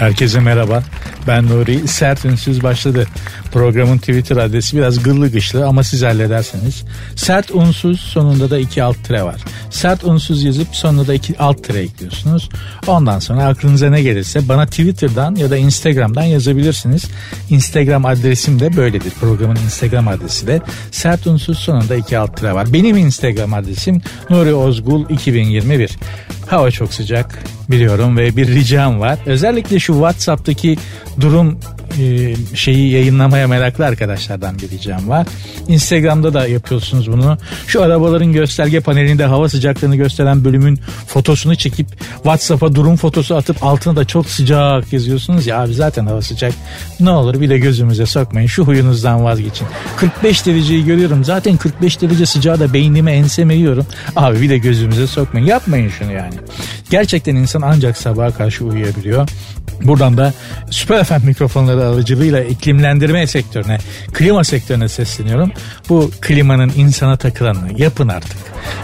Herkese merhaba. Ben Nuri. Sert Ünsüz başladı. Programın Twitter adresi biraz gıllı gışlı ama siz hallederseniz. Sert unsuz sonunda da iki alt tire var. Sert unsuz yazıp sonuna da iki alt tire ekliyorsunuz. Ondan sonra aklınıza ne gelirse bana Twitter'dan ya da Instagram'dan yazabilirsiniz. Instagram adresim de böyledir. Programın Instagram adresi de sert unsuz sonunda iki alt tire var. Benim Instagram adresim Nuri Ozgul 2021. Hava çok sıcak biliyorum ve bir ricam var. Özellikle şu WhatsApp'taki durum e, şeyi yayınlamaya meraklı arkadaşlardan bir ricam var. Instagram'da da yapıyorsunuz bunu. Şu arabaların gösterge panelinde hava sıcaklığını gösteren bölümün fotosunu çekip WhatsApp'a durum fotosu atıp altına da çok sıcak yazıyorsunuz ya abi zaten hava sıcak. Ne olur bir de gözümüze sokmayın. Şu huyunuzdan vazgeçin. 45 dereceyi görüyorum. Zaten 45 derece sıcağı da beynime enseme yiyorum. Abi bir de gözümüze sokmayın. Yapmayın şunu yani. Gerçekten insan ancak sabaha karşı uyuyabiliyor. Buradan da Süper FM mikrofonları aracılığıyla iklimlendirme sektörüne, klima sektörüne sesleniyorum. Bu klimanın insana takılanını yapın artık.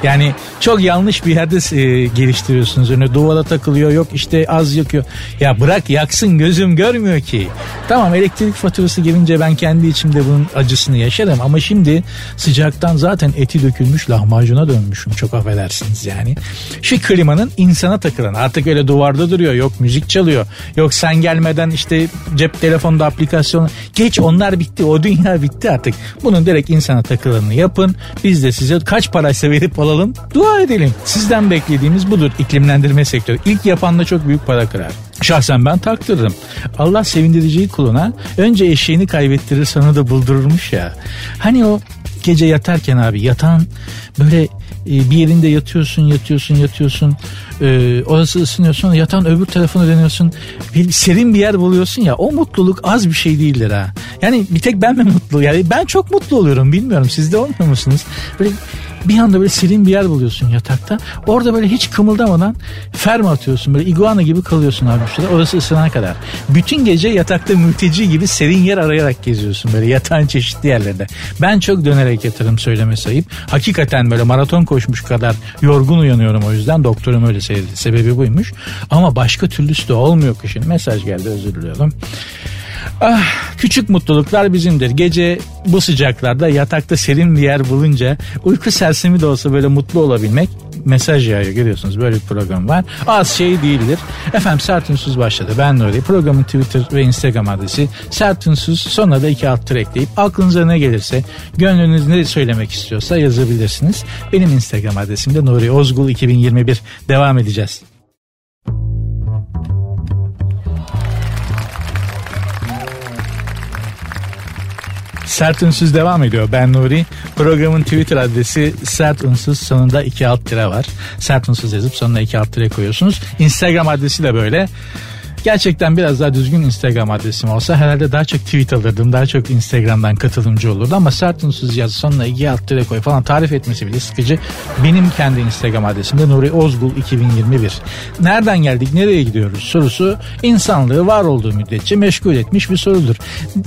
Yani çok yanlış bir yerde e, geliştiriyorsunuz. Önü duvara takılıyor yok işte az yakıyor. Ya bırak yaksın gözüm görmüyor ki. Tamam elektrik faturası gelince ben kendi içimde bunun acısını yaşarım ama şimdi sıcaktan zaten eti dökülmüş lahmacuna dönmüşüm çok affedersiniz yani. Şu klimanın insana takılan artık öyle duvarda duruyor yok müzik çalıyor yok sen gelmeden işte cep telefonda aplikasyon geç onlar bitti o dünya bitti artık. Bunun direkt insana takılanını yapın biz de size kaç paraysa verip alalım dua edelim. Sizden beklediğimiz budur iklimlendirme sektörü. İlk yapan da çok büyük para kırar. Şahsen ben taktırdım. Allah sevindireceği kuluna önce eşeğini kaybettirir sonra da buldururmuş ya. Hani o gece yatarken abi yatan böyle e, bir yerinde yatıyorsun yatıyorsun yatıyorsun e, orası ısınıyor sonra yatan öbür tarafına dönüyorsun bir serin bir yer buluyorsun ya o mutluluk az bir şey değildir ha. Yani bir tek ben mi mutlu yani ben çok mutlu oluyorum bilmiyorum siz de olmuyor musunuz? Böyle bir anda böyle serin bir yer buluyorsun yatakta. Orada böyle hiç kımıldamadan ferm atıyorsun. Böyle iguana gibi kalıyorsun abi şurada. Orası ısınana kadar. Bütün gece yatakta mülteci gibi serin yer arayarak geziyorsun. Böyle yatağın çeşitli yerlerde. Ben çok dönerek yatarım söyleme sayıp. Hakikaten böyle maraton koşmuş kadar yorgun uyanıyorum o yüzden. Doktorum öyle sevdi. Sebebi buymuş. Ama başka türlüsü de olmuyor kışın. Mesaj geldi özür diliyorum. Ah, küçük mutluluklar bizimdir. Gece bu sıcaklarda yatakta serin bir yer bulunca uyku sersemi de olsa böyle mutlu olabilmek mesaj yağıyor görüyorsunuz böyle bir program var. Az şey değildir. Efendim Sert Ünsüz başladı. Ben Nuri. Programın Twitter ve Instagram adresi Sert Ünsüz. Sonra da iki alt ekleyip aklınıza ne gelirse gönlünüz ne söylemek istiyorsa yazabilirsiniz. Benim Instagram adresim de Nuri Ozgul 2021. Devam edeceğiz. Sert Ünsüz devam ediyor. Ben Nuri. Programın Twitter adresi Sert Ünsüz sonunda iki alt tire var. Sert Ünsüz yazıp sonuna iki alt tire koyuyorsunuz. Instagram adresi de böyle. Gerçekten biraz daha düzgün Instagram adresim olsa herhalde daha çok tweet alırdım. Daha çok Instagram'dan katılımcı olurdu ama sert unsuz yaz sonuna iki alt tire koy falan tarif etmesi bile sıkıcı. Benim kendi Instagram adresim de Nuri Ozgul 2021. Nereden geldik nereye gidiyoruz sorusu insanlığı var olduğu müddetçe meşgul etmiş bir sorudur.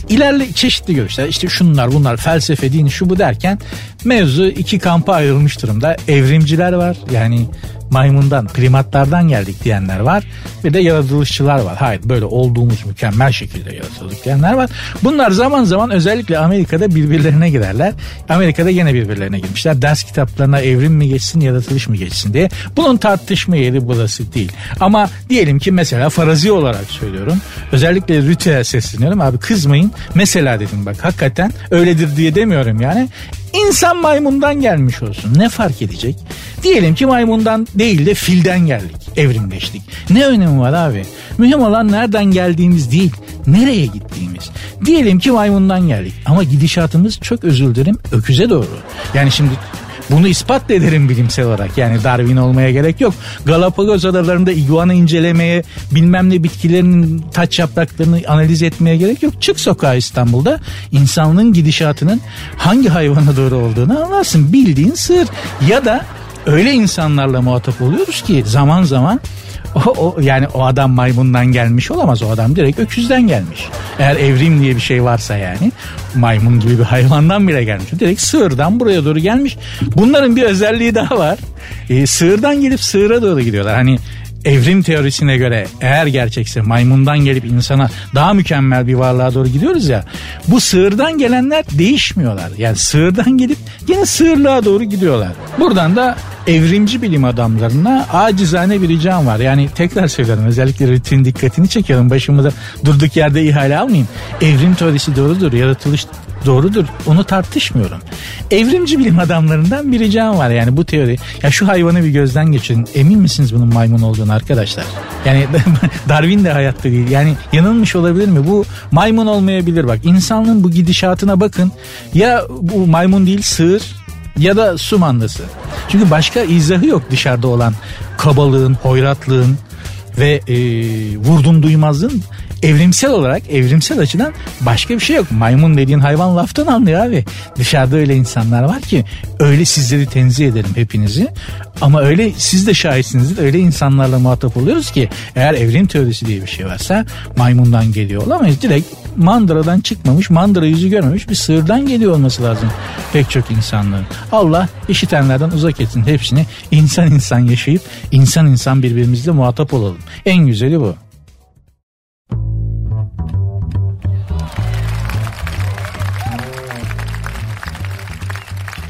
İlerle çeşitli görüşler işte şunlar bunlar felsefe din şu bu derken mevzu iki kampa ayrılmış durumda. Evrimciler var yani maymundan, primatlardan geldik diyenler var. Bir de yaratılışçılar var. Hayır böyle olduğumuz mükemmel şekilde yaratıldık diyenler var. Bunlar zaman zaman özellikle Amerika'da birbirlerine girerler. Amerika'da yine birbirlerine girmişler. Ders kitaplarına evrim mi geçsin, yaratılış mı geçsin diye. Bunun tartışma yeri burası değil. Ama diyelim ki mesela farazi olarak söylüyorum. Özellikle Rüte'ye sesleniyorum. Abi kızmayın. Mesela dedim bak hakikaten öyledir diye demiyorum yani. İnsan maymundan gelmiş olsun. Ne fark edecek? Diyelim ki maymundan değil de filden geldik. Evrimleştik. Ne önemi var abi? Mühim olan nereden geldiğimiz değil, nereye gittiğimiz. Diyelim ki maymundan geldik ama gidişatımız çok özür dilerim öküze doğru. Yani şimdi bunu ispat ederim bilimsel olarak. Yani Darwin olmaya gerek yok. Galapagos adalarında iguana incelemeye, bilmem ne bitkilerin taç yapraklarını analiz etmeye gerek yok. Çık sokağa İstanbul'da insanlığın gidişatının hangi hayvana doğru olduğunu anlarsın. Bildiğin sır. Ya da öyle insanlarla muhatap oluyoruz ki zaman zaman o, o yani o adam maymundan gelmiş olamaz. O adam direkt öküzden gelmiş. Eğer evrim diye bir şey varsa yani maymun gibi bir hayvandan bile gelmiş. Direkt sığırdan buraya doğru gelmiş. Bunların bir özelliği daha var. Ee, sığırdan gelip sığıra doğru gidiyorlar. Hani evrim teorisine göre eğer gerçekse maymundan gelip insana daha mükemmel bir varlığa doğru gidiyoruz ya. Bu sığırdan gelenler değişmiyorlar. Yani sığırdan gelip yine sığırlığa doğru gidiyorlar. Buradan da evrimci bilim adamlarına acizane bir ricam var. Yani tekrar söylüyorum özellikle rutin dikkatini çekiyorum. Başımıza durduk yerde ihale almayayım. Evrim teorisi doğrudur. Yaratılış doğrudur. Onu tartışmıyorum. Evrimci bilim adamlarından bir ricam var. Yani bu teori. Ya şu hayvanı bir gözden geçirin. Emin misiniz bunun maymun olduğunu arkadaşlar? Yani Darwin de hayatta değil. Yani yanılmış olabilir mi? Bu maymun olmayabilir bak. İnsanlığın bu gidişatına bakın. Ya bu maymun değil sığır ya da su mandası. Çünkü başka izahı yok dışarıda olan kabalığın, hoyratlığın ve e, vurdum duymazlığın evrimsel olarak evrimsel açıdan başka bir şey yok. Maymun dediğin hayvan laftan anlıyor abi. Dışarıda öyle insanlar var ki öyle sizleri tenzih ederim hepinizi. Ama öyle siz de şahitsinizdir. Öyle insanlarla muhatap oluyoruz ki eğer evrim teorisi diye bir şey varsa maymundan geliyor olamayız. Direkt mandıradan çıkmamış, mandıra yüzü görmemiş bir sığırdan geliyor olması lazım pek çok insanların. Allah işitenlerden uzak etsin hepsini. insan insan yaşayıp insan insan birbirimizle muhatap olalım. En güzeli bu.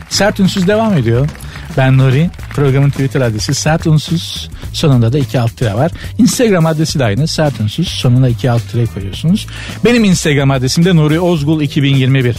Sert Ünsüz devam ediyor. Ben Nuri. Programın Twitter adresi Sert Unsuz. Sonunda da iki alt tire var. Instagram adresi de aynı. Sert Unsuz. Sonuna iki alt tire koyuyorsunuz. Benim Instagram adresim de Nuri Ozgul 2021.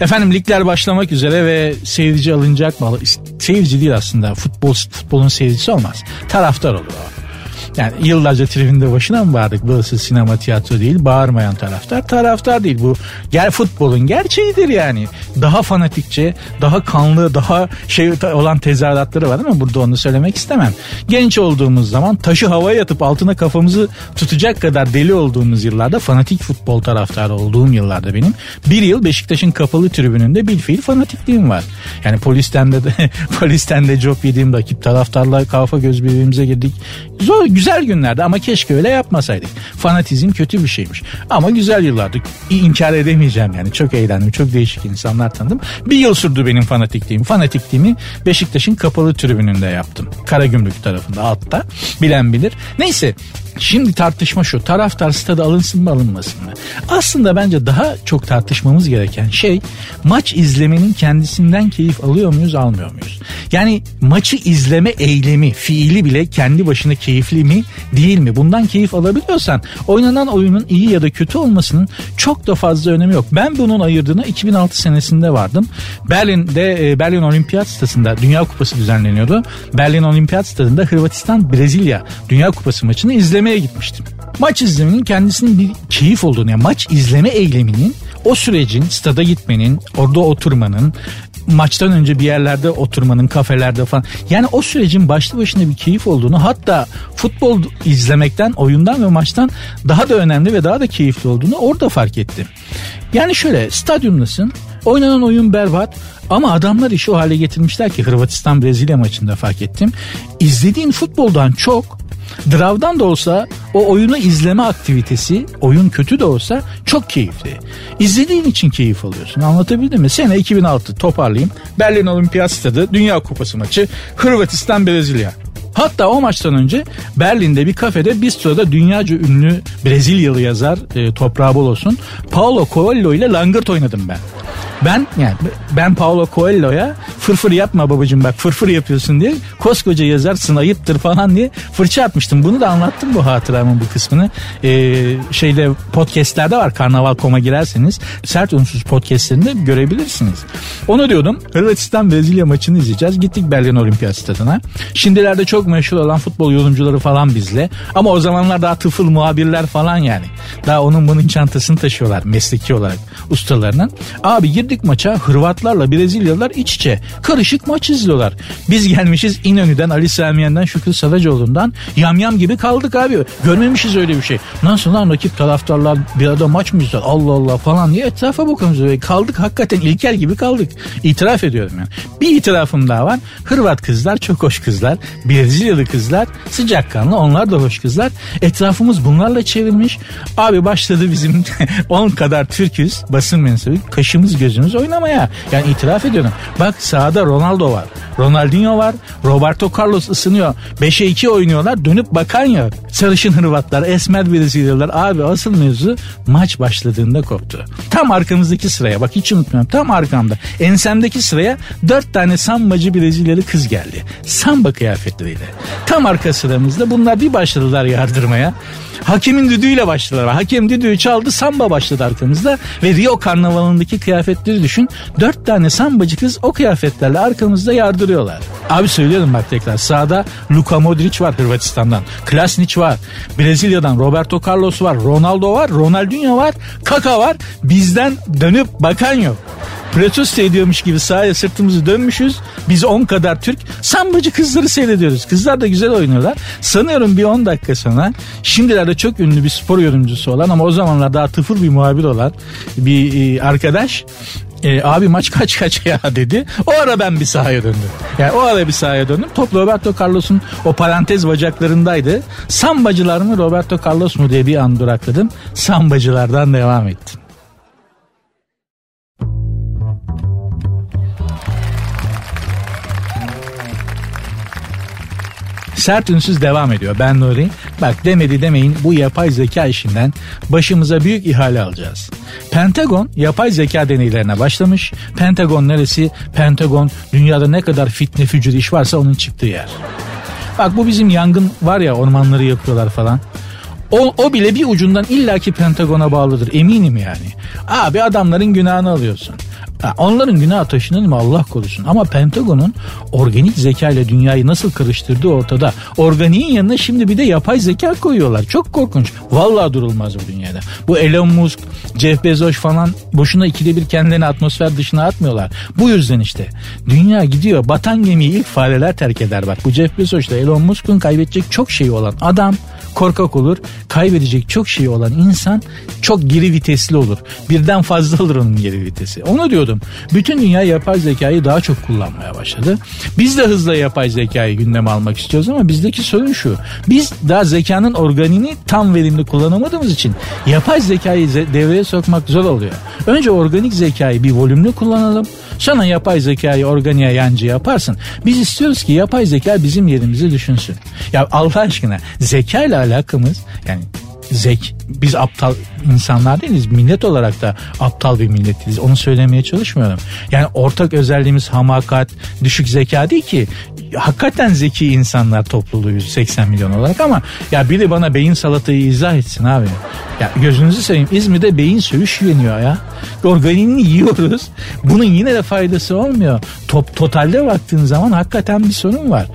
Efendim ligler başlamak üzere ve seyirci alınacak mı? Seyirci değil aslında. Futbol futbolun seyircisi olmaz. Taraftar olur o. Yani yıllarca tribünde başına mı bağırdık? Burası sinema tiyatro değil. Bağırmayan taraftar taraftar değil. Bu gel futbolun gerçeğidir yani. Daha fanatikçe, daha kanlı, daha şey olan tezahüratları var ama burada onu söylemek istemem. Genç olduğumuz zaman taşı havaya yatıp altına kafamızı tutacak kadar deli olduğumuz yıllarda fanatik futbol taraftarı olduğum yıllarda benim bir yıl Beşiktaş'ın kapalı tribününde bir fiil fanatikliğim var. Yani polisten de, polisten de job yediğim rakip taraftarla kafa göz birbirimize girdik. Zor, güzel günlerdi ama keşke öyle yapmasaydık. Fanatizm kötü bir şeymiş. Ama güzel yıllardı. İnkar edemeyeceğim yani. Çok eğlendim. Çok değişik insanlar tanıdım. Bir yıl sürdü benim fanatikliğim. Fanatikliğimi Beşiktaş'ın kapalı tribününde yaptım. Karagümrük tarafında altta. Bilen bilir. Neyse Şimdi tartışma şu taraftar stada alınsın mı alınmasın mı? Aslında bence daha çok tartışmamız gereken şey maç izlemenin kendisinden keyif alıyor muyuz almıyor muyuz? Yani maçı izleme eylemi fiili bile kendi başına keyifli mi değil mi? Bundan keyif alabiliyorsan oynanan oyunun iyi ya da kötü olmasının çok da fazla önemi yok. Ben bunun ayırdığını 2006 senesinde vardım. Berlin'de e, Berlin Olimpiyat Stadında Dünya Kupası düzenleniyordu. Berlin Olimpiyat Stadında Hırvatistan Brezilya Dünya Kupası maçını izlemeye izlemeye gitmiştim. Maç izlemenin kendisinin bir keyif olduğunu yani maç izleme eyleminin o sürecin stada gitmenin orada oturmanın maçtan önce bir yerlerde oturmanın kafelerde falan yani o sürecin başlı başına bir keyif olduğunu hatta futbol izlemekten oyundan ve maçtan daha da önemli ve daha da keyifli olduğunu orada fark ettim. Yani şöyle stadyumdasın oynanan oyun berbat ama adamlar işi o hale getirmişler ki Hırvatistan Brezilya maçında fark ettim. İzlediğin futboldan çok Drav'dan da olsa o oyunu izleme aktivitesi oyun kötü de olsa çok keyifli. İzlediğin için keyif alıyorsun anlatabildim mi? Sene 2006 toparlayayım. Berlin Olimpiyat Stadı Dünya Kupası maçı Hırvatistan Brezilya. Hatta o maçtan önce Berlin'de bir kafede bistroda dünyaca ünlü Brezilyalı yazar e, toprağı bol olsun Paulo Coelho ile langırt oynadım ben. Ben yani ben Paulo Coelho'ya fırfır yapma babacığım bak fırfır yapıyorsun diye koskoca yazarsın ayıptır falan diye fırça atmıştım. Bunu da anlattım bu hatıramın bu kısmını. Ee, şeyde podcastlerde var Karnaval Koma girerseniz sert unsuz podcastlerinde görebilirsiniz. Onu diyordum Hırvatistan Brezilya maçını izleyeceğiz. Gittik Berlin Olimpiyat Stadı'na. Şimdilerde çok meşhur olan futbol yorumcuları falan bizle. Ama o zamanlar daha tıfıl muhabirler falan yani. Daha onun bunun çantasını taşıyorlar mesleki olarak ustalarının. Abi gir girdik maça Hırvatlarla Brezilyalılar iç içe. Karışık maç izliyorlar. Biz gelmişiz İnönü'den Ali Samiyen'den Şükrü Saracoğlu'ndan yamyam gibi kaldık abi. Görmemişiz öyle bir şey. Nasıl lan rakip taraftarlar bir arada maç mı izler Allah Allah falan diye etrafa bakıyoruz. Kaldık hakikaten ilkel gibi kaldık. İtiraf ediyorum yani. Bir itirafım daha var. Hırvat kızlar çok hoş kızlar. Brezilyalı kızlar sıcakkanlı onlar da hoş kızlar. Etrafımız bunlarla çevirmiş. Abi başladı bizim 10 kadar Türküz basın mensubu. Kaşımız gözümüz gözümüz oynamaya. Yani itiraf ediyorum. Bak sağda Ronaldo var. Ronaldinho var. Roberto Carlos ısınıyor. 5'e 2 oynuyorlar. Dönüp bakan yok. Sarışın Hırvatlar, Esmer Brezilyalılar. Abi asıl mevzu maç başladığında koptu. Tam arkamızdaki sıraya bak hiç unutmuyorum. Tam arkamda. Ensemdeki sıraya 4 tane sambacı Brezilyalı kız geldi. Samba kıyafetleriyle. Tam arka sıramızda bunlar bir başladılar yardırmaya. Hakemin düdüğüyle başladılar. Hakem düdüğü çaldı samba başladı arkamızda ve Rio karnavalındaki kıyafetleri düşün. Dört tane sambacı kız o kıyafetlerle arkamızda yardırıyorlar. Abi söylüyorum bak tekrar sağda Luka Modric var Hırvatistan'dan. Klasnic var. Brezilya'dan Roberto Carlos var. Ronaldo var. Ronaldinho var. Kaka var. Bizden dönüp bakan yok. Protesto ediyormuş gibi sahaya sırtımızı dönmüşüz. Biz 10 kadar Türk sambacı kızları seyrediyoruz. Kızlar da güzel oynuyorlar. Sanıyorum bir 10 dakika sonra şimdilerde çok ünlü bir spor yorumcusu olan ama o zamanlar daha tıfır bir muhabir olan bir e, arkadaş e, abi maç kaç kaç ya dedi. O ara ben bir sahaya döndüm. Yani o ara bir sahaya döndüm. Top Roberto Carlos'un o parantez bacaklarındaydı. Sambacılar mı Roberto Carlos mu diye bir an durakladım. Sambacılardan devam ettim. Sert ünsüz devam ediyor. Ben Nuri. Bak demedi demeyin bu yapay zeka işinden başımıza büyük ihale alacağız. Pentagon yapay zeka deneylerine başlamış. Pentagon neresi? Pentagon dünyada ne kadar fitne fücür iş varsa onun çıktığı yer. Bak bu bizim yangın var ya ormanları yapıyorlar falan. O, o bile bir ucundan illaki Pentagon'a bağlıdır eminim yani. Abi adamların günahını alıyorsun. Onların günah taşınır mı Allah korusun. Ama Pentagon'un organik zeka ile dünyayı nasıl karıştırdığı ortada. Organiğin yanına şimdi bir de yapay zeka koyuyorlar. Çok korkunç. Vallahi durulmaz bu dünyada. Bu Elon Musk, Jeff Bezos falan boşuna ikide bir kendilerini atmosfer dışına atmıyorlar. Bu yüzden işte. Dünya gidiyor. Batan gemiyi ilk fareler terk eder bak. Bu Jeff Bezos ile Elon Musk'un kaybedecek çok şeyi olan adam korkak olur. Kaybedecek çok şey olan insan çok geri vitesli olur. Birden fazla olur onun geri vitesi. Onu diyordum. Bütün dünya yapay zekayı daha çok kullanmaya başladı. Biz de hızla yapay zekayı gündeme almak istiyoruz ama bizdeki sorun şu. Biz daha zekanın organiğini tam verimli kullanamadığımız için yapay zekayı devreye sokmak zor oluyor. Önce organik zekayı bir volümlü kullanalım. Sonra yapay zekayı organiğe yancı yaparsın. Biz istiyoruz ki yapay zeka bizim yerimizi düşünsün. Ya Allah aşkına zeka ile alakamız yani zek biz aptal insanlar değiliz. Millet olarak da aptal bir milletiz. Onu söylemeye çalışmıyorum. Yani ortak özelliğimiz hamakat, düşük zeka değil ki. Hakikaten zeki insanlar topluluğuyuz 80 milyon olarak ama ya biri bana beyin salatayı izah etsin abi. Ya gözünüzü seveyim İzmir'de beyin söğüş yeniyor ya. Organiğini yiyoruz. Bunun yine de faydası olmuyor. Top, totalde baktığın zaman hakikaten bir sorun var.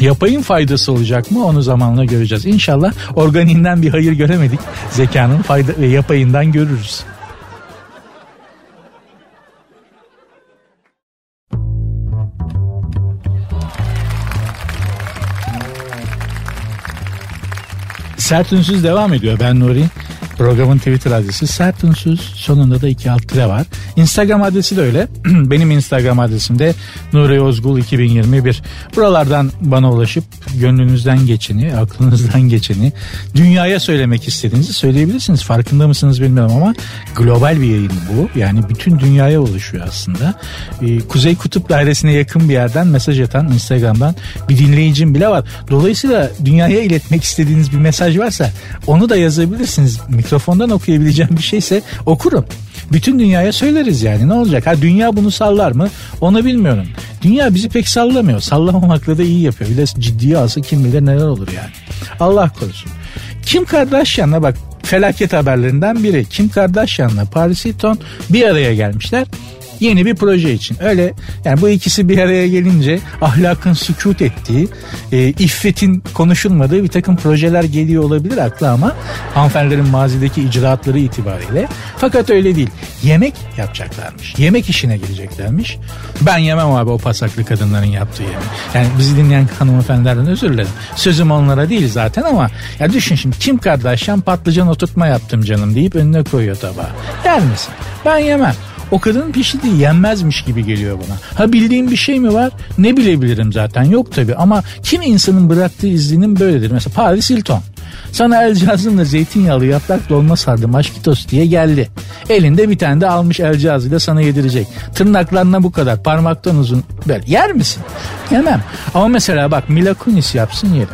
Yapayın faydası olacak mı onu zamanla göreceğiz. İnşallah organiğinden bir hayır göremedik. Zekanın fayda ve yapayından görürüz. Sert Ünsüz devam ediyor. Ben Nuri. Programın Twitter adresi sert unsuz sonunda da iki alt tire var. Instagram adresi de öyle. Benim Instagram adresim de Nuri Ozgul 2021. Buralardan bana ulaşıp gönlünüzden geçeni, aklınızdan geçeni, dünyaya söylemek istediğinizi söyleyebilirsiniz. Farkında mısınız bilmiyorum ama global bir yayın bu. Yani bütün dünyaya ulaşıyor aslında. Ee, Kuzey Kutup Dairesi'ne yakın bir yerden mesaj atan Instagram'dan bir dinleyicim bile var. Dolayısıyla dünyaya iletmek istediğiniz bir mesaj varsa onu da yazabilirsiniz mikrofondan okuyabileceğim bir şeyse okurum. Bütün dünyaya söyleriz yani ne olacak? Ha dünya bunu sallar mı? Onu bilmiyorum. Dünya bizi pek sallamıyor. Sallamamakla da iyi yapıyor. Bile ciddiye alsa kim bilir neler olur yani. Allah korusun. Kim Kardashian'la bak felaket haberlerinden biri. Kim Kardashian'la Paris Hilton bir araya gelmişler yeni bir proje için. Öyle yani bu ikisi bir araya gelince ahlakın sükut ettiği, e, iffetin konuşulmadığı bir takım projeler geliyor olabilir akla ama hanımefendilerin mazideki icraatları itibariyle. Fakat öyle değil. Yemek yapacaklarmış. Yemek işine gireceklermiş. Ben yemem abi o pasaklı kadınların yaptığı yemek. Yani bizi dinleyen hanımefendilerden özür dilerim. Sözüm onlara değil zaten ama ya düşün şimdi Kim Kardashian patlıcan oturtma yaptım canım deyip önüne koyuyor tabağa. Yer misin? Ben yemem. O kadının pişirdiği yenmezmiş gibi geliyor bana. Ha bildiğim bir şey mi var? Ne bilebilirim zaten yok tabi ama kim insanın bıraktığı izlenim böyledir. Mesela Paris Hilton. Sana el cihazınla zeytinyağlı yaprak dolma sardı maşkitos diye geldi. Elinde bir tane de almış el cihazıyla sana yedirecek. Tırnaklarına bu kadar parmaktan uzun. Böyle yer misin? Yemem. Ama mesela bak Mila Kunis yapsın yerim.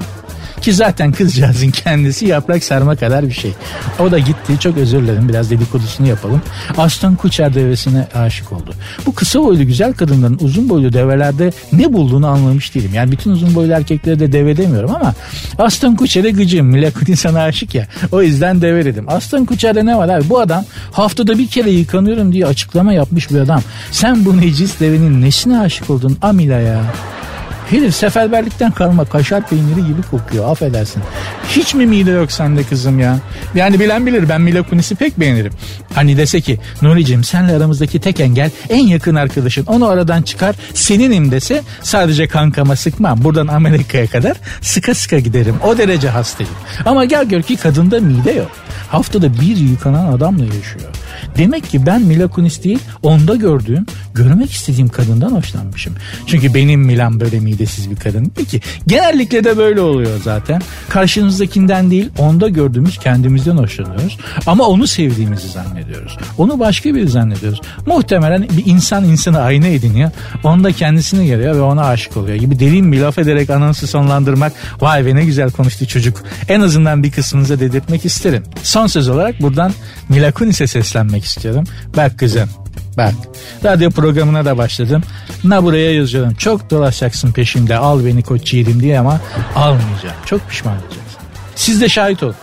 Ki zaten kızcağızın kendisi yaprak sarma kadar bir şey. O da gitti çok özür dilerim biraz dedikodusunu yapalım. Aston Kutcher devesine aşık oldu. Bu kısa boylu güzel kadınların uzun boylu develerde ne bulduğunu anlamış değilim. Yani bütün uzun boylu erkekleri de deve demiyorum ama Aston Kutcher'e gıcım. Mila sana aşık ya. O yüzden deve dedim. Aston Kutcher'de ne var abi? Bu adam haftada bir kere yıkanıyorum diye açıklama yapmış bir adam. Sen bu necis devenin nesine aşık oldun Amila ya? Herif seferberlikten kalma kaşar peyniri gibi kokuyor affedersin. Hiç mi mide yok sende kızım ya? Yani bilen bilir ben Mila Kunis'i pek beğenirim. Hani dese ki Nuri'cim senle aramızdaki tek engel en yakın arkadaşın onu aradan çıkar seninim dese sadece kankama sıkmam. Buradan Amerika'ya kadar sıka sıka giderim. O derece hastayım. Ama gel gör ki kadında mide yok. Haftada bir yıkanan adamla yaşıyor. Demek ki ben Mila Kunis değil onda gördüğüm, görmek istediğim kadından hoşlanmışım. Çünkü benim Milan böyle midesiz bir kadın. Peki genellikle de böyle oluyor zaten. Karşımızdakinden değil onda gördüğümüz kendimizden hoşlanıyoruz. Ama onu sevdiğimizi zannediyoruz. Onu başka biri zannediyoruz. Muhtemelen bir insan insanı ayna ediniyor. Onda kendisini görüyor ve ona aşık oluyor gibi derin bir laf ederek anonsu sonlandırmak vay be ne güzel konuştu çocuk. En azından bir kısmınıza dedirtmek isterim. Son söz olarak buradan Mila Kunis'e seslenmek istiyorum. Bak kızım Bak radyo programına da başladım. Na buraya yazıyorum. Çok dolaşacaksın peşimde al beni koç yiğidim diye ama almayacağım. Çok pişman olacaksın. Siz de şahit olun.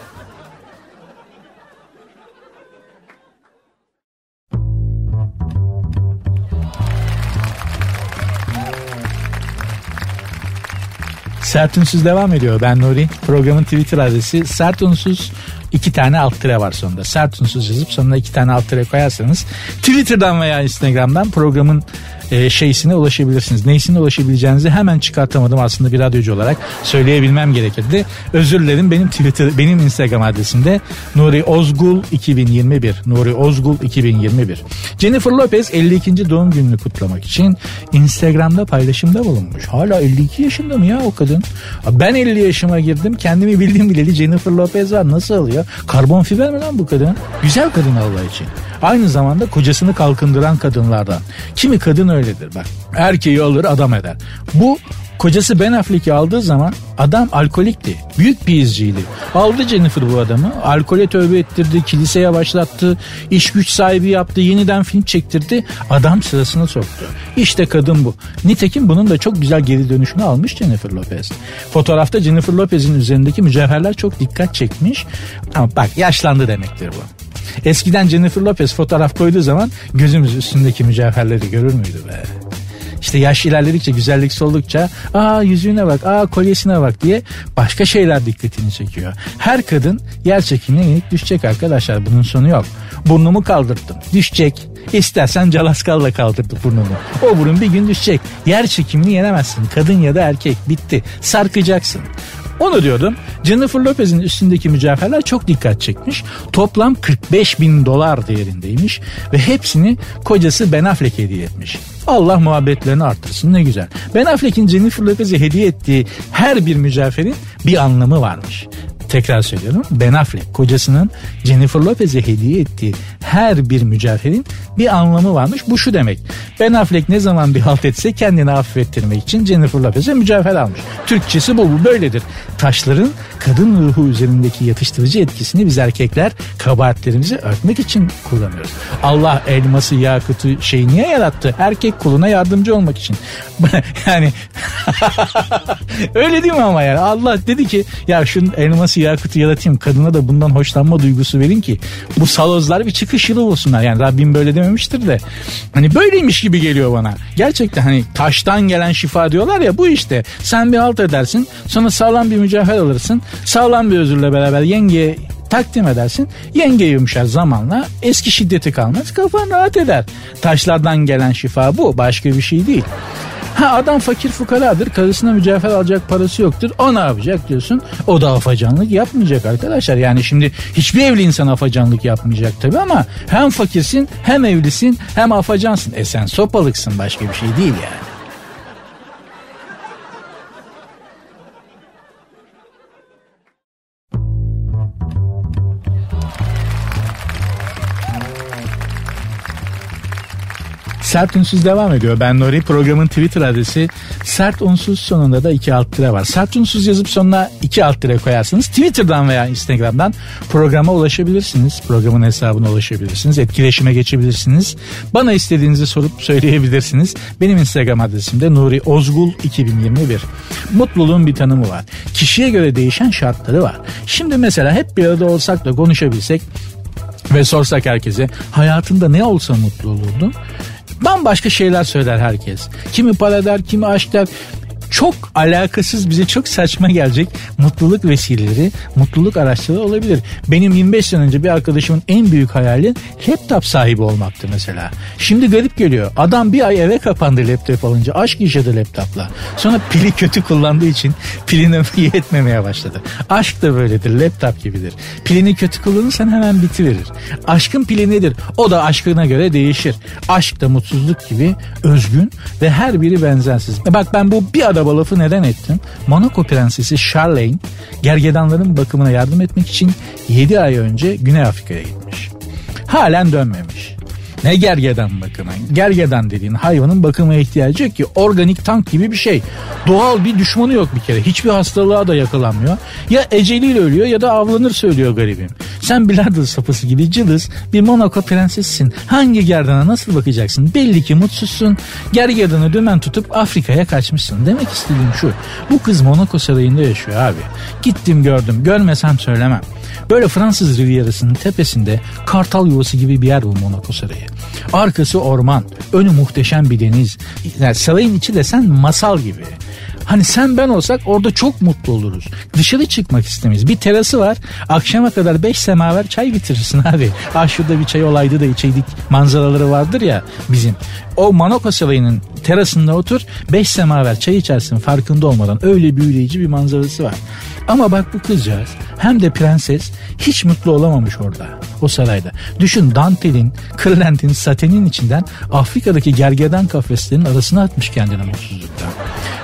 Sert Unsuz devam ediyor. Ben Nuri. Programın Twitter adresi Sert Unsuz iki tane alt tire var sonunda. Sert Unsuz yazıp sonuna iki tane alt tire koyarsanız Twitter'dan veya Instagram'dan programın e, şeysine ulaşabilirsiniz. Neyisine ulaşabileceğinizi hemen çıkartamadım aslında bir radyocu olarak söyleyebilmem gerekirdi. Özür dilerim benim Twitter benim Instagram adresimde Nuri Ozgul 2021 Nuri Ozgul 2021 Jennifer Lopez 52. doğum gününü kutlamak için Instagram'da paylaşımda bulunmuş. Hala 52 yaşında mı ya o kadın? Ben 50 yaşıma girdim kendimi bildiğim bileli Jennifer Lopez var nasıl alıyor? Karbon fiber mi lan bu kadın? Güzel kadın Allah için. Aynı zamanda kocasını kalkındıran kadınlardan. Kimi kadın öyledir bak. Erkeği alır adam eder. Bu Kocası Ben Affleck'i aldığı zaman adam alkolikti. Büyük bir izciydi. Aldı Jennifer bu adamı. Alkole tövbe ettirdi. Kiliseye başlattı. iş güç sahibi yaptı. Yeniden film çektirdi. Adam sırasına soktu. İşte kadın bu. Nitekim bunun da çok güzel geri dönüşünü almış Jennifer Lopez. Fotoğrafta Jennifer Lopez'in üzerindeki mücevherler çok dikkat çekmiş. Ama bak yaşlandı demektir bu. Eskiden Jennifer Lopez fotoğraf koyduğu zaman gözümüz üstündeki mücevherleri görür müydü be? İşte yaş ilerledikçe güzellik soldukça aa yüzüğüne bak aa kolyesine bak diye başka şeyler dikkatini çekiyor. Her kadın yer çekimine yenik düşecek arkadaşlar bunun sonu yok. Burnumu kaldırttım düşecek. İstersen calaskalla kaldırdı burnunu. O burun bir gün düşecek. Yer çekimini yenemezsin. Kadın ya da erkek bitti. Sarkacaksın. Onu diyordum. Jennifer Lopez'in üstündeki mücevherler çok dikkat çekmiş. Toplam 45 bin dolar değerindeymiş ve hepsini kocası Ben Affleck hediye etmiş. Allah muhabbetlerini arttırsın ne güzel. Ben Affleck'in Jennifer Lopez'e hediye ettiği her bir mücevherin bir anlamı varmış. Tekrar söylüyorum. Ben Affleck kocasının Jennifer Lopez'e hediye ettiği her bir mücevherin bir anlamı varmış. Bu şu demek. Ben Affleck ne zaman bir halt etse kendini affettirmek için Jennifer Lopez'e mücevher almış. Türkçesi bu, bu böyledir. Taşların kadın ruhu üzerindeki yatıştırıcı etkisini biz erkekler kabahatlerimizi örtmek için kullanıyoruz. Allah elması, yakutu şey niye yarattı? Erkek kuluna yardımcı olmak için. yani öyle değil mi ama yani Allah dedi ki ya şunun elması yakutu yaratayım kadına da bundan hoşlanma duygusu verin ki bu salozlar bir çıkış yılı olsunlar. Yani Rabbim böyle dememiştir de hani böyleymiş gibi geliyor bana. Gerçekten hani taştan gelen şifa diyorlar ya bu işte. Sen bir halt edersin sonra sağlam bir mücevher alırsın. Sağlam bir özürle beraber yengeye takdim edersin. Yenge yumuşar zamanla eski şiddeti kalmaz kafan rahat eder. Taşlardan gelen şifa bu başka bir şey değil. Ha adam fakir fukaradır karısına mücevher alacak parası yoktur o ne yapacak diyorsun. O da afacanlık yapmayacak arkadaşlar. Yani şimdi hiçbir evli insan afacanlık yapmayacak tabi ama hem fakirsin hem evlisin hem afacansın. E sen sopalıksın başka bir şey değil yani. Sert Unsuz devam ediyor. Ben Nuri. Programın Twitter adresi Sert Unsuz sonunda da iki alt tire var. Sert Unsuz yazıp sonuna iki alt tire koyarsanız Twitter'dan veya Instagram'dan programa ulaşabilirsiniz. Programın hesabına ulaşabilirsiniz. Etkileşime geçebilirsiniz. Bana istediğinizi sorup söyleyebilirsiniz. Benim Instagram adresim de Nuri Ozgul 2021. Mutluluğun bir tanımı var. Kişiye göre değişen şartları var. Şimdi mesela hep bir arada olsak da konuşabilsek ve sorsak herkese hayatında ne olsa mutlu olurdun? Bambaşka şeyler söyler herkes. Kimi para der, kimi aşk der çok alakasız bize çok saçma gelecek mutluluk vesileleri, mutluluk araçları olabilir. Benim 25 sene önce bir arkadaşımın en büyük hayali laptop sahibi olmaktı mesela. Şimdi garip geliyor. Adam bir ay eve kapandı laptop alınca. Aşk yaşadı laptopla. Sonra pili kötü kullandığı için pilin ömrü yetmemeye başladı. Aşk da böyledir. Laptop gibidir. Pilini kötü kullanırsan hemen bitiverir. Aşkın pili nedir? O da aşkına göre değişir. Aşk da mutsuzluk gibi özgün ve her biri benzersiz. E bak ben bu bir adam araba lafı neden ettim? Monaco prensesi Charlene gergedanların bakımına yardım etmek için 7 ay önce Güney Afrika'ya gitmiş. Halen dönmemiş. Ne gergedan bakımı? Gergedan dediğin hayvanın bakıma ihtiyacı yok ki. Organik tank gibi bir şey. Doğal bir düşmanı yok bir kere. Hiçbir hastalığa da yakalanmıyor. Ya eceliyle ölüyor ya da avlanır söylüyor garibim. Sen bilardo sapısı gibi cılız bir Monaco prensessin. Hangi gerdana nasıl bakacaksın? Belli ki mutsuzsun. Gergedanı dümen tutup Afrika'ya kaçmışsın. Demek istediğim şu. Bu kız Monaco sarayında yaşıyor abi. Gittim gördüm. Görmesem söylemem. Böyle Fransız Rivierası'nın tepesinde kartal yuvası gibi bir yer bu Monaco Sarayı. Arkası orman, önü muhteşem bir deniz. Yani sarayın içi desen masal gibi. Hani sen ben olsak orada çok mutlu oluruz. Dışarı çıkmak istemeyiz. Bir terası var. Akşama kadar 5 semaver çay bitirirsin abi. Ah şurada bir çay olaydı da içeydik manzaraları vardır ya bizim. O Monaco Sarayı'nın terasında otur 5 semaver çay içersin farkında olmadan. Öyle büyüleyici bir manzarası var. Ama bak bu kızcağız hem de prenses hiç mutlu olamamış orada o sarayda. Düşün dantelin, kırlentin, satenin içinden Afrika'daki gergedan kafeslerinin arasına atmış kendini mutsuzlukta.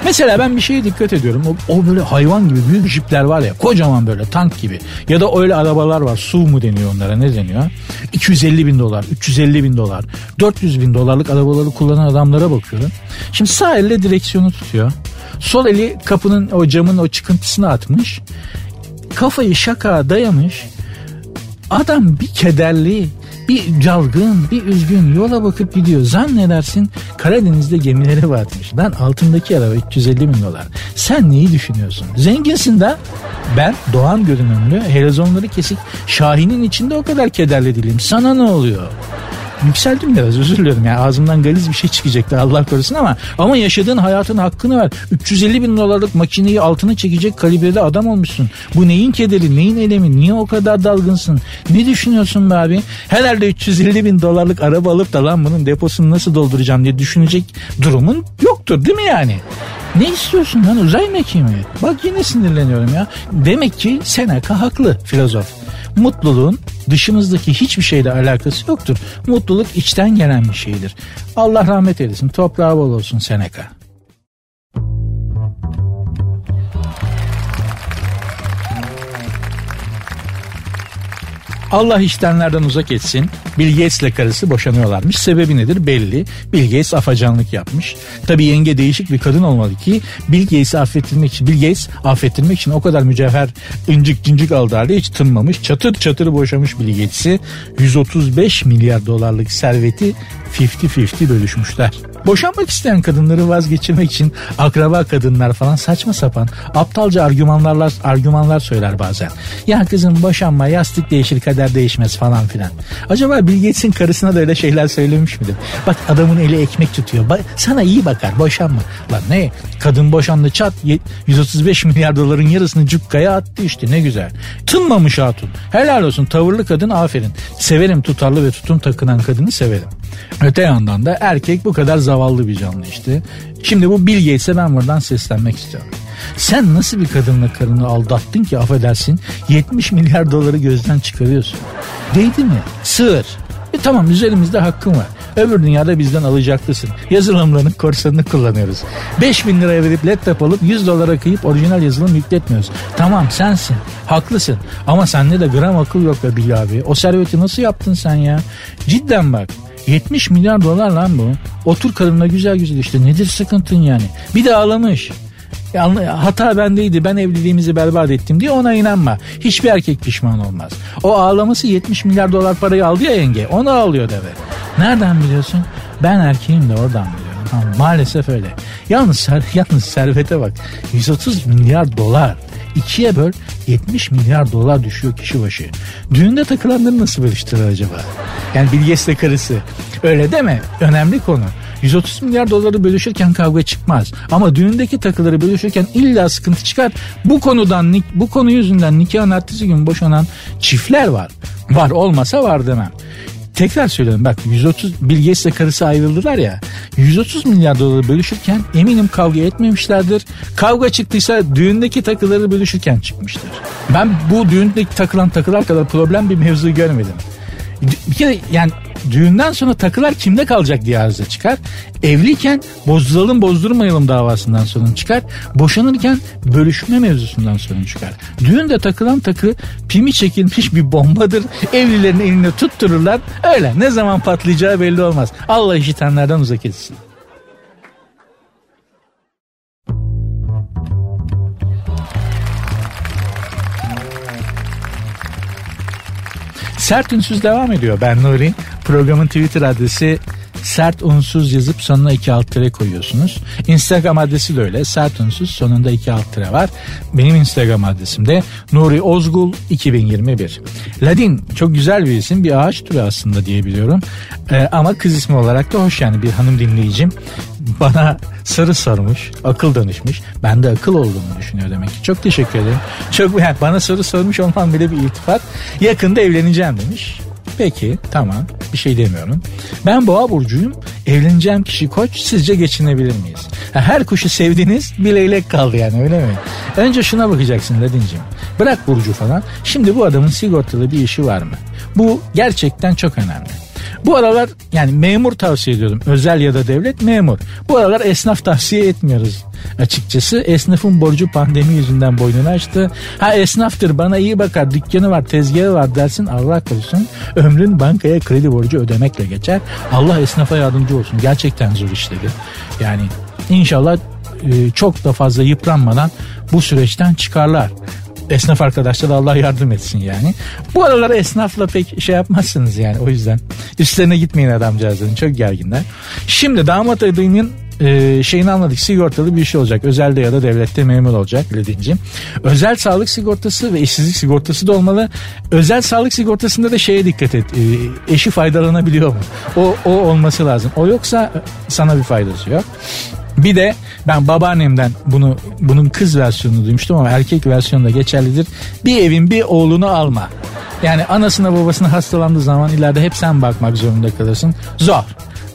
Mesela ben bir şeye dikkat ediyorum. O, o böyle hayvan gibi büyük jipler var ya kocaman böyle tank gibi. Ya da öyle arabalar var. Su mu deniyor onlara ne deniyor? 250 bin dolar, 350 bin dolar, 400 bin dolarlık arabaları kullanan adamlara bakıyorum. Şimdi sağ elle direksiyonu tutuyor. Sol eli kapının o camın o çıkıntısını atmış. Kafayı şaka dayamış. Adam bir kederli, bir calgın, bir üzgün yola bakıp gidiyor. Zannedersin Karadeniz'de gemileri batmış. Lan altındaki araba 350 bin dolar. Sen neyi düşünüyorsun? Zenginsin de ben Doğan görünümlü, helezonları kesik Şahin'in içinde o kadar kederli değilim. Sana ne oluyor? Yükseldim biraz özür diliyorum. Yani ağzımdan galiz bir şey çıkacaktı Allah korusun ama ama yaşadığın hayatın hakkını ver. 350 bin dolarlık makineyi altına çekecek kalibrede adam olmuşsun. Bu neyin kederi neyin elemi niye o kadar dalgınsın? Ne düşünüyorsun be abi? Herhalde 350 bin dolarlık araba alıp da lan bunun deposunu nasıl dolduracağım diye düşünecek durumun yoktur değil mi yani? Ne istiyorsun lan uzay mekiği mi? Bak yine sinirleniyorum ya. Demek ki Seneca haklı filozof. Mutluluğun dışımızdaki hiçbir şeyle alakası yoktur. Mutluluk içten gelen bir şeydir. Allah rahmet eylesin. Toprağı bol olsun Seneca. Allah iştenlerden uzak etsin. Bill Gates'le karısı boşanıyorlarmış. Sebebi nedir belli. Bill Gates afacanlık yapmış. Tabi yenge değişik bir kadın olmalı ki Bill Gates'i affettirmek için Bill Gates affettirmek için o kadar mücevher incik cincik aldı halde hiç tınmamış. Çatır çatır boşamış Bill Gates'i. 135 milyar dolarlık serveti 50-50 bölüşmüşler. Boşanmak isteyen kadınları vazgeçirmek için akraba kadınlar falan saçma sapan aptalca argümanlarlar argümanlar söyler bazen. Ya kızım boşanma yastık değişir kader değişmez falan filan. Acaba Bill Gates'in karısına da öyle şeyler söylemiş midir? Bak adamın eli ekmek tutuyor. Ba- sana iyi bakar boşanma. Lan ne? Kadın boşandı çat 135 milyar doların yarısını cukkaya attı işte ne güzel. Tınmamış hatun. Helal olsun tavırlı kadın aferin. Severim tutarlı ve tutum takınan kadını severim. Öte yandan da erkek bu kadar zavallı bir canlı işte. Şimdi bu Bill Gates'e ben buradan seslenmek istiyorum. Sen nasıl bir kadınla karını aldattın ki affedersin 70 milyar doları gözden çıkarıyorsun. Değdi mi? Sığır. E tamam üzerimizde hakkın var. Öbür dünyada bizden alacaklısın. Yazılımlarının korsanını kullanıyoruz. 5 bin liraya verip laptop alıp 100 dolara kıyıp orijinal yazılım yükletmiyoruz. Tamam sensin. Haklısın. Ama sende de gram akıl yok be Billy abi. O serveti nasıl yaptın sen ya? Cidden bak. 70 milyar dolar lan bu. Otur karımla güzel güzel işte nedir sıkıntın yani. Bir de ağlamış. Hata bendeydi ben evliliğimizi berbat ettim diye ona inanma. Hiçbir erkek pişman olmaz. O ağlaması 70 milyar dolar parayı aldı ya yenge. Onu ağlıyor deve. Nereden biliyorsun? Ben erkeğim de oradan biliyorum. Ha, maalesef öyle. Yalnız, yalnız servete bak. 130 milyar dolar. İkiye böl 70 milyar dolar düşüyor kişi başı. Düğünde takılanları nasıl bölüştürür acaba? Yani Bilges'le karısı. Öyle deme. Önemli konu. 130 milyar doları bölüşürken kavga çıkmaz. Ama düğündeki takıları bölüşürken illa sıkıntı çıkar. Bu konudan bu konu yüzünden nikahın ertesi gün boşanan çiftler var. Var olmasa var demem. Tekrar söylüyorum bak 130 Bill Gates'le karısı ayrıldılar ya 130 milyar doları bölüşürken eminim kavga etmemişlerdir. Kavga çıktıysa düğündeki takıları bölüşürken çıkmıştır. Ben bu düğündeki takılan takılar kadar problem bir mevzu görmedim. Bir kere yani düğünden sonra takılar kimde kalacak diye arıza çıkar. Evliyken bozduralım bozdurmayalım davasından sorun çıkar. Boşanırken bölüşme mevzusundan sorun çıkar. Düğünde takılan takı pimi çekilmiş bir bombadır. Evlilerin elinde tuttururlar. Öyle ne zaman patlayacağı belli olmaz. Allah işitenlerden uzak etsin. Sert Ünsüz devam ediyor. Ben Nuri. Programın Twitter adresi sert unsuz yazıp sonuna iki alt tere koyuyorsunuz. Instagram adresi de öyle. Sert unsuz sonunda iki alt tere var. Benim Instagram adresim de Nuri Ozgul 2021. Ladin çok güzel bir isim. Bir ağaç türü aslında diyebiliyorum. Ee, ama kız ismi olarak da hoş yani bir hanım dinleyicim bana sarı sormuş, akıl danışmış. Ben de akıl olduğumu düşünüyor demek ki. Çok teşekkür ederim. Çok yani bana soru sormuş olmam bile bir iltifat. Yakında evleneceğim demiş. Peki tamam bir şey demiyorum. Ben boğa burcuyum. Evleneceğim kişi koç sizce geçinebilir miyiz? Her kuşu sevdiniz bir leylek kaldı yani öyle mi? Önce şuna bakacaksın Ladincim. Bırak burcu falan. Şimdi bu adamın sigortalı bir işi var mı? Bu gerçekten çok önemli. Bu aralar yani memur tavsiye ediyorum. Özel ya da devlet memur. Bu aralar esnaf tavsiye etmiyoruz açıkçası. Esnafın borcu pandemi yüzünden boynunu açtı. Ha esnaftır bana iyi bakar dükkanı var tezgahı var dersin Allah korusun. Ömrün bankaya kredi borcu ödemekle geçer. Allah esnafa yardımcı olsun. Gerçekten zor işleri. Yani inşallah e, çok da fazla yıpranmadan bu süreçten çıkarlar esnaf arkadaşlar Allah yardım etsin yani. Bu aralar esnafla pek şey yapmazsınız yani o yüzden. Üstlerine gitmeyin adamcağızların çok gerginler. Şimdi damat adayının e, şeyini anladık sigortalı bir şey olacak. Özelde ya da devlette memur olacak dediğince. Özel sağlık sigortası ve işsizlik sigortası da olmalı. Özel sağlık sigortasında da şeye dikkat et. E, eşi faydalanabiliyor mu? O, o olması lazım. O yoksa sana bir faydası yok. Bir de ben babaannemden bunu bunun kız versiyonunu duymuştum ama erkek versiyonu da geçerlidir. Bir evin bir oğlunu alma. Yani anasına babasına hastalandığı zaman ileride hep sen bakmak zorunda kalırsın. Zor.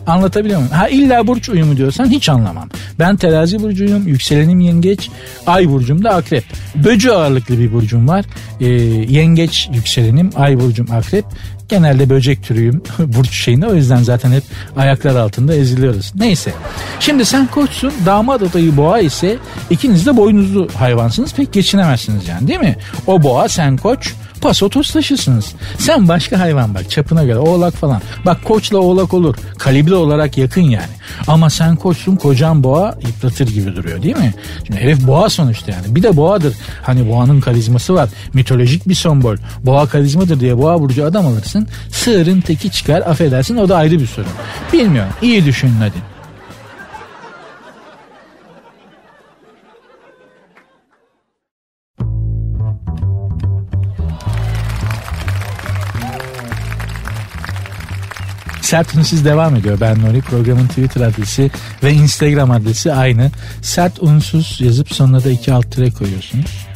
Anlatabiliyor muyum? Ha illa burç uyumu diyorsan hiç anlamam. Ben terazi burcuyum, yükselenim yengeç, ay burcum da akrep. Böcü ağırlıklı bir burcum var. Ee, yengeç yükselenim, ay burcum akrep. Genelde böcek türüyüm burç şeyinde o yüzden zaten hep ayaklar altında eziliyoruz. Neyse. Şimdi sen koçsun damat adayı boğa ise ikiniz de boynuzlu hayvansınız pek geçinemezsiniz yani değil mi? O boğa sen koç paso taşısınız. Sen başka hayvan bak çapına göre oğlak falan. Bak koçla oğlak olur. Kalibre olarak yakın yani. Ama sen koçsun kocan boğa yıpratır gibi duruyor değil mi? Şimdi herif boğa sonuçta yani. Bir de boğadır. Hani boğanın karizması var. Mitolojik bir sembol. Boğa karizmadır diye boğa burcu adam alırsın. Sığırın teki çıkar affedersin o da ayrı bir sorun. Bilmiyorum. İyi düşünün hadi. Sert Unsuz devam ediyor. Ben Nuri. Programın Twitter adresi ve Instagram adresi aynı. Sert Unsuz yazıp sonuna da iki alt tire koyuyorsunuz.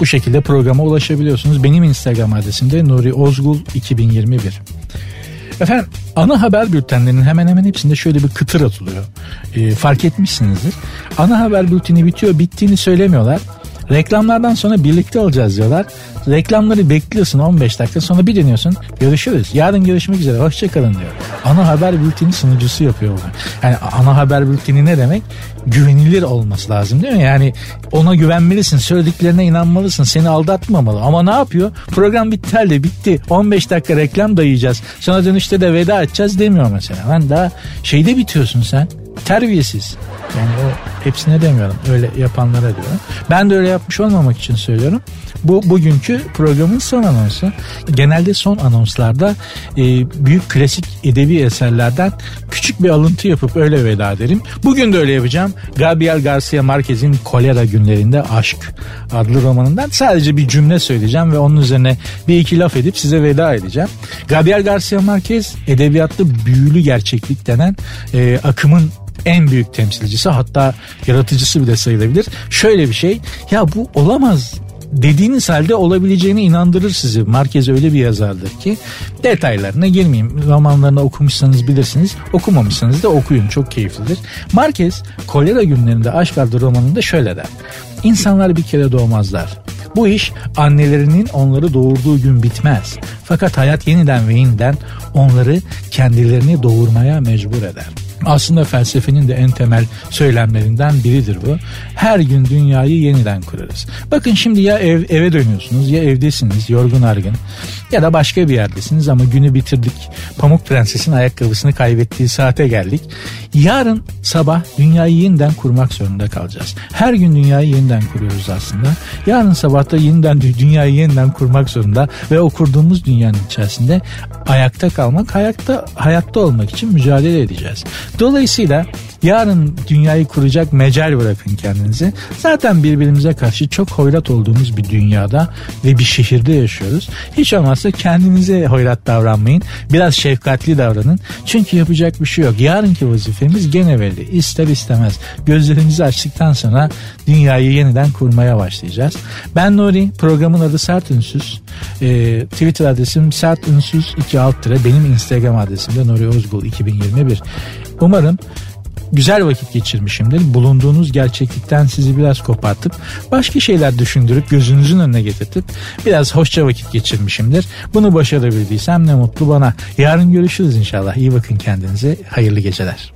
Bu şekilde programa ulaşabiliyorsunuz. Benim Instagram adresim de Nuri Ozgul 2021. Efendim ana haber bültenlerinin hemen hemen hepsinde şöyle bir kıtır atılıyor. E, fark etmişsinizdir. Ana haber bülteni bitiyor bittiğini söylemiyorlar. Reklamlardan sonra birlikte olacağız diyorlar. Reklamları bekliyorsun 15 dakika sonra bir dönüyorsun. Görüşürüz. Yarın görüşmek üzere. Hoşçakalın diyor. Ana haber bülteni sunucusu yapıyor bunu. Yani ana haber bülteni ne demek? Güvenilir olması lazım değil mi? Yani ona güvenmelisin. Söylediklerine inanmalısın. Seni aldatmamalı. Ama ne yapıyor? Program bitti halde bitti. 15 dakika reklam dayayacağız. Sonra dönüşte de veda edeceğiz demiyor mesela. Ben daha şeyde bitiyorsun sen. Terbiyesiz. Yani o hepsine demiyorum. Öyle yapanlara diyorum. Ben de öyle yapmış olmamak için söylüyorum. Bu bugünkü programın son anonsu. Genelde son anonslarda e, büyük klasik edebi eserlerden küçük bir alıntı yapıp öyle veda ederim. Bugün de öyle yapacağım. Gabriel Garcia Marquez'in Kolera Günlerinde Aşk adlı romanından sadece bir cümle söyleyeceğim ve onun üzerine bir iki laf edip size veda edeceğim. Gabriel Garcia Marquez edebiyatta büyülü gerçeklik denen e, akımın en büyük temsilcisi hatta yaratıcısı bile sayılabilir. Şöyle bir şey ya bu olamaz dediğiniz halde olabileceğine inandırır sizi. Marquez öyle bir yazardır ki detaylarına girmeyeyim. Romanlarını okumuşsanız bilirsiniz. Okumamışsanız da okuyun. Çok keyiflidir. Marquez Kolera günlerinde Aşk adlı romanında şöyle der. İnsanlar bir kere doğmazlar. Bu iş annelerinin onları doğurduğu gün bitmez. Fakat hayat yeniden ve yeniden onları kendilerini doğurmaya mecbur eder. Aslında felsefenin de en temel söylemlerinden biridir bu. Her gün dünyayı yeniden kurarız. Bakın şimdi ya ev, eve dönüyorsunuz ya evdesiniz yorgun argın ya da başka bir yerdesiniz ama günü bitirdik. Pamuk Prenses'in ayakkabısını kaybettiği saate geldik. Yarın sabah dünyayı yeniden kurmak zorunda kalacağız. Her gün dünyayı yeniden kuruyoruz aslında. Yarın sabah da yeniden dünyayı yeniden kurmak zorunda ve o kurduğumuz dünyanın içerisinde ayakta kalmak, hayatta hayatta olmak için mücadele edeceğiz. Dolayısıyla yarın dünyayı kuracak mecal bırakın kendinizi. Zaten birbirimize karşı çok hoyrat olduğumuz bir dünyada ve bir şehirde yaşıyoruz. Hiç olmazsa kendinize hoyrat davranmayın. Biraz şefkatli davranın. Çünkü yapacak bir şey yok. Yarınki vazifemiz gene belli. İster istemez. Gözlerimizi açtıktan sonra dünyayı yeniden kurmaya başlayacağız. Ben Nuri. Programın adı Sert Ünsüz. Ee, Twitter adresim Sert Ünsüz 2 alt Benim Instagram adresim de Nuri Ozgul 2021. Umarım güzel vakit geçirmişimdir. Bulunduğunuz gerçeklikten sizi biraz kopartıp başka şeyler düşündürüp gözünüzün önüne getirtip biraz hoşça vakit geçirmişimdir. Bunu başarabildiysem ne mutlu bana. Yarın görüşürüz inşallah. İyi bakın kendinize. Hayırlı geceler.